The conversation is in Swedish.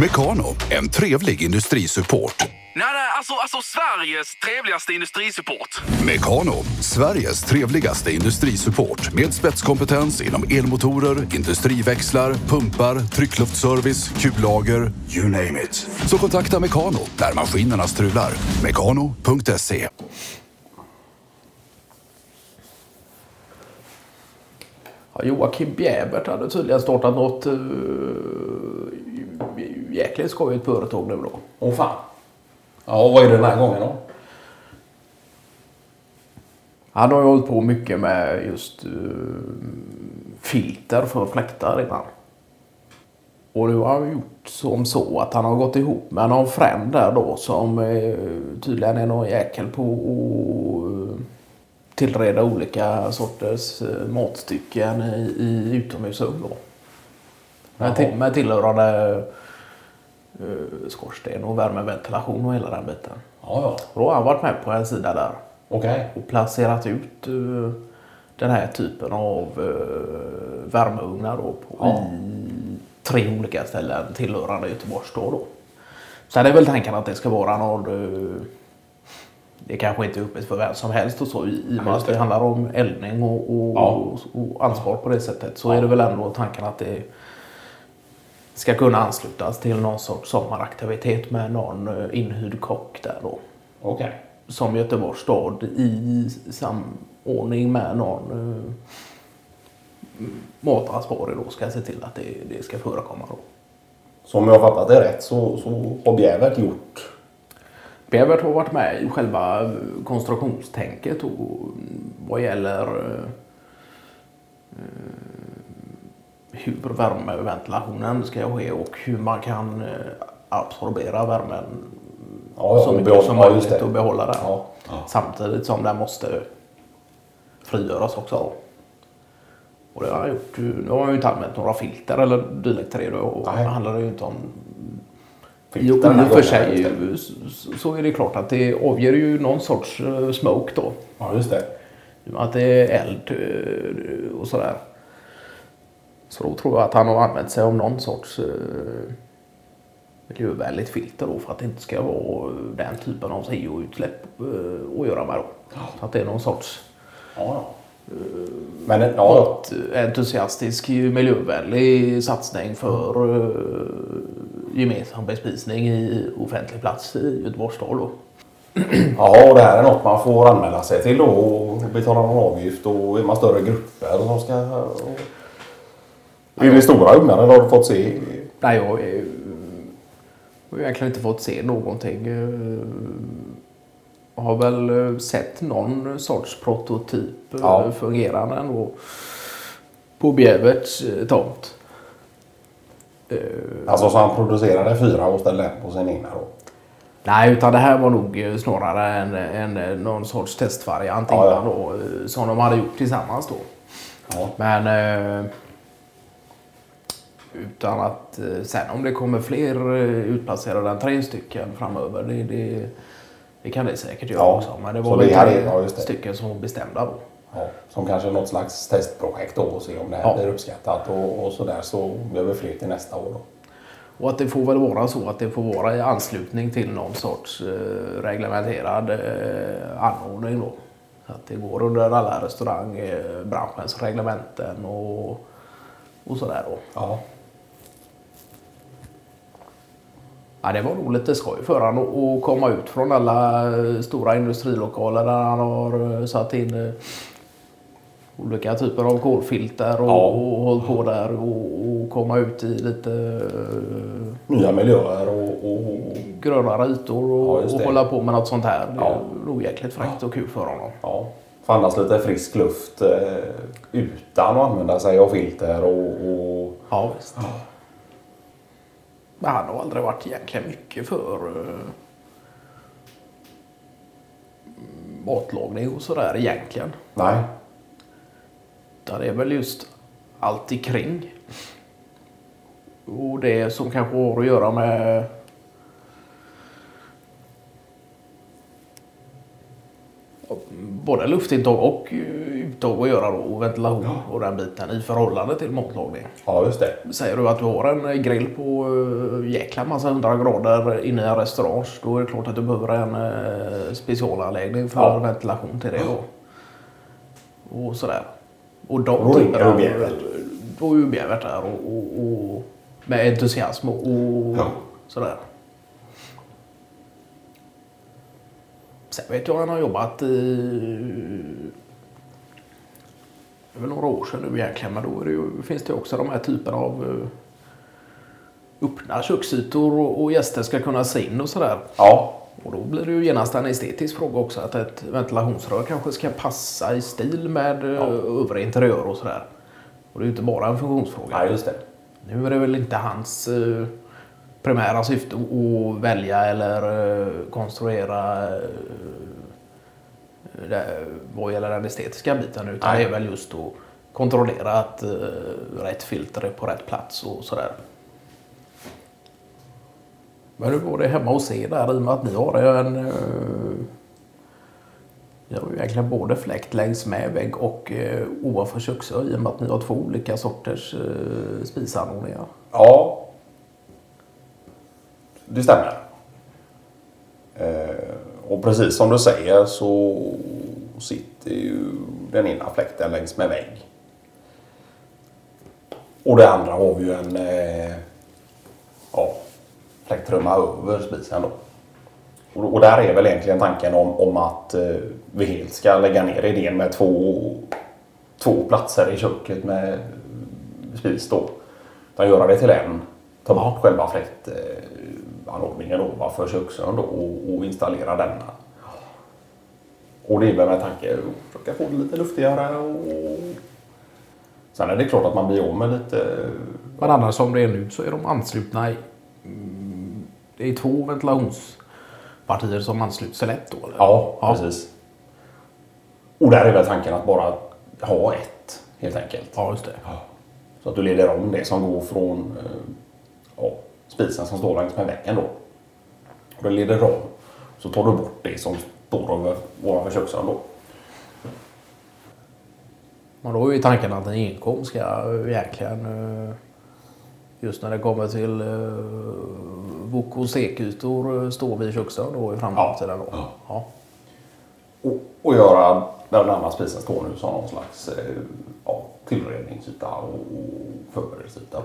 Mekano, en trevlig industrisupport. Nej, nej, alltså, alltså Sveriges trevligaste industrisupport. Mekano, Sveriges trevligaste industrisupport med spetskompetens inom elmotorer, industriväxlar, pumpar, tryckluftsservice, kullager, you name it. Så kontakta Mekano när maskinerna strular. Mekano.se Ja, Joakim Bjäbert hade tydligen startat något uh, jäkligt skojigt företag nu då. Åh fan. Ja, vad är det den här gången då? Han har ju hållit på mycket med just uh, filter för fläktar innan. Och nu har han gjort som så att han har gått ihop med någon fränd där då som uh, tydligen är någon jäkel på att uh, tillreda olika sorters matstycken i, i utomhusugn då. Med, till, med tillhörande skorsten och värmeventilation och hela den biten. Ja, ja. Då har han varit med på en sida där Okej. och placerat ut uh, den här typen av uh, värmeugnar då på, Ja. i tre olika ställen tillhörande Göteborgs stad. Då. Sen är väl tanken att det ska vara någon... Det kanske inte är öppet för vem som helst och så i och med att det handlar om eldning och, och, Ja. och ansvar på det sättet så är det väl ändå tanken att det ska kunna anslutas till någon sorts sommaraktivitet med någon uh, inhyrd kock där då Okej. som Göteborgs stad i samordning med någon uh, matansvarig då ska se till att det, det ska förekomma då. Så om jag fattat det rätt så, så har Bjävert gjort... Bevert har varit med i själva eh, konstruktionstänket och vad gäller eh, eh, hur värmeventilationen ska ske och hur man kan eh, absorbera värmen Ja, ja, så mycket behåll- som ja, möjligt det. och behålla den. Ja. Samtidigt som den måste frigöras också. Och det har han gjort. Nu har han ju inte använt några filter eller dylikt till det. då. Och Nej. det handlar ju inte om i och för sig det. så är det klart att det avger ju någon sorts eh, smoke då. Ja, just det. Att det är eld eh, och sådär. Så då tror jag att han har använt sig av någon sorts eh, miljövänligt filter då för att det inte ska vara den typen av CO-utsläpp eh, att göra med då. Så att det är någon sorts Ja, ja. Men ja, ja. entusiastisk miljövänlig satsning för uh, gemensam bespisning i offentlig plats i Göteborgs stad då. ja, och det här är något man får anmäla sig till då och betala någon avgift och är man större grupper som ska... Och... Är det stora ugnar eller har du fått se? Nej, jag har egentligen inte fått se någonting. Jag har väl eh, sett någon sorts prototyp eh, Ja. fungerande ändå på Bjäverts eh, tomt. Alltså så han producerade fyra och ställde en på sin egna då? Nej, utan det här var nog snarare en, en, någon sorts testvariant Ja, ja. då, som de hade gjort tillsammans då. Ja. Men utan att eh, sen om det kommer fler eh, utplacerade än tre stycken framöver, det, det, det kan det säkert göra Ja, också. Men det var det väl tre ja, stycken som var bestämda då. Ja, som kanske något slags testprojekt då och se om det här Ja. blir uppskattat och, och sådär så blir vi fler till nästa år då. Och att det får väl vara så att det får vara i anslutning till någon sorts eh, reglementerad eh, anordning då. Att det går under alla restaurangbranschens reglementen och, och sådär då. Ja. Ja, det var nog lite skoj för honom att- komma ut från alla eh, stora industrilokaler där han har eh, satt in eh, olika typer av kolfilter och, Ja. och hållit på där och, och komma ut i lite Nya miljöer och, och grönare ytor och, Ja, och hålla på med något sånt här. Det Ja. är nog jäkligt fräckt och kul för honom. ja, få andas lite frisk luft utan att använda sig av filter och, och Ja, visst. Men han har aldrig varit egentligen mycket för uh, matlagning och sådär egentligen. nej. Utan det är väl just allt kring. Och det som kanske har att göra med både luftintag och eh, uttag att göra då, och ventilation och den biten i förhållande till matlagning. Ja, just det. Säger du att du har en grill på uh, jäkla massa hundra grader inne i en restaurang då är det klart att du behöver en specialanläggning för Ja. ventilation till det då. Och sådär. Och de typerna- är ju Bjävert där och, och, och med entusiasm och, och Ja. sådär. Sen vet jag att han har jobbat i... Väl några år sedan nu egentligen, men då det finns det också de här typerna av eh, öppna köksytor och, och gäster ska kunna se in och sådär. Ja, Och då blir det ju genast en estetisk fråga också att ett ventilationsrör kanske ska passa i stil med ja. övrig interiör och sådär. Och det är ju inte bara en funktionsfråga. ja just det. Nu är det väl inte hans eh, primära syfte att välja eller eh, konstruera eh, vad gäller den estetiska biten utan Nej. det är väl just att kontrollera att eh, rätt filter är på rätt plats och sådär. Men hur går det hemma hos er där i och med att ni har en ni har ju egentligen både fläkt längs med vägg och ovanför köksö i och med att ni har två olika sorters spisanordningar. Ja. Det stämmer. Eh, och precis som du säger så sitter ju den ena fläkten längs med vägg. Och det andra har vi ju en eh, ja, fläktrumma över spisen då. Och, där är väl egentligen tanken om, om att eh, vi helt ska lägga ner idén med två, två platser i köket med spis då. Utan göra det till en. Ta bort själva fläktanordningen ovanför köksön då och, och installera denna. Och det är väl med tanke att försöka få det lite luftigare och Sen är det klart att man blir av med lite... Men annars som det är nu så är de anslutna i, det är två ventilationspartier som ansluts sig lätt då? Eller? Ja, Ja. precis. Och där är väl tanken att bara ha ett helt enkelt. Ja, just det. Så att du leder om det som går från eh, ja, spisen som står längs med väggen då. Och det leder om. Så tar du bort det som står över, ovanför köksön då. Men då är ju tanken att en inkom ska eh, egentligen eh, just när det kommer till uh, bok och stekytor eh, stå vid köksön då i framtiden. Då. Ja. Ja. Och, och göra där den andra spisen står nu som någon slags eh, ja, tillredningsyta och förberedelseyta.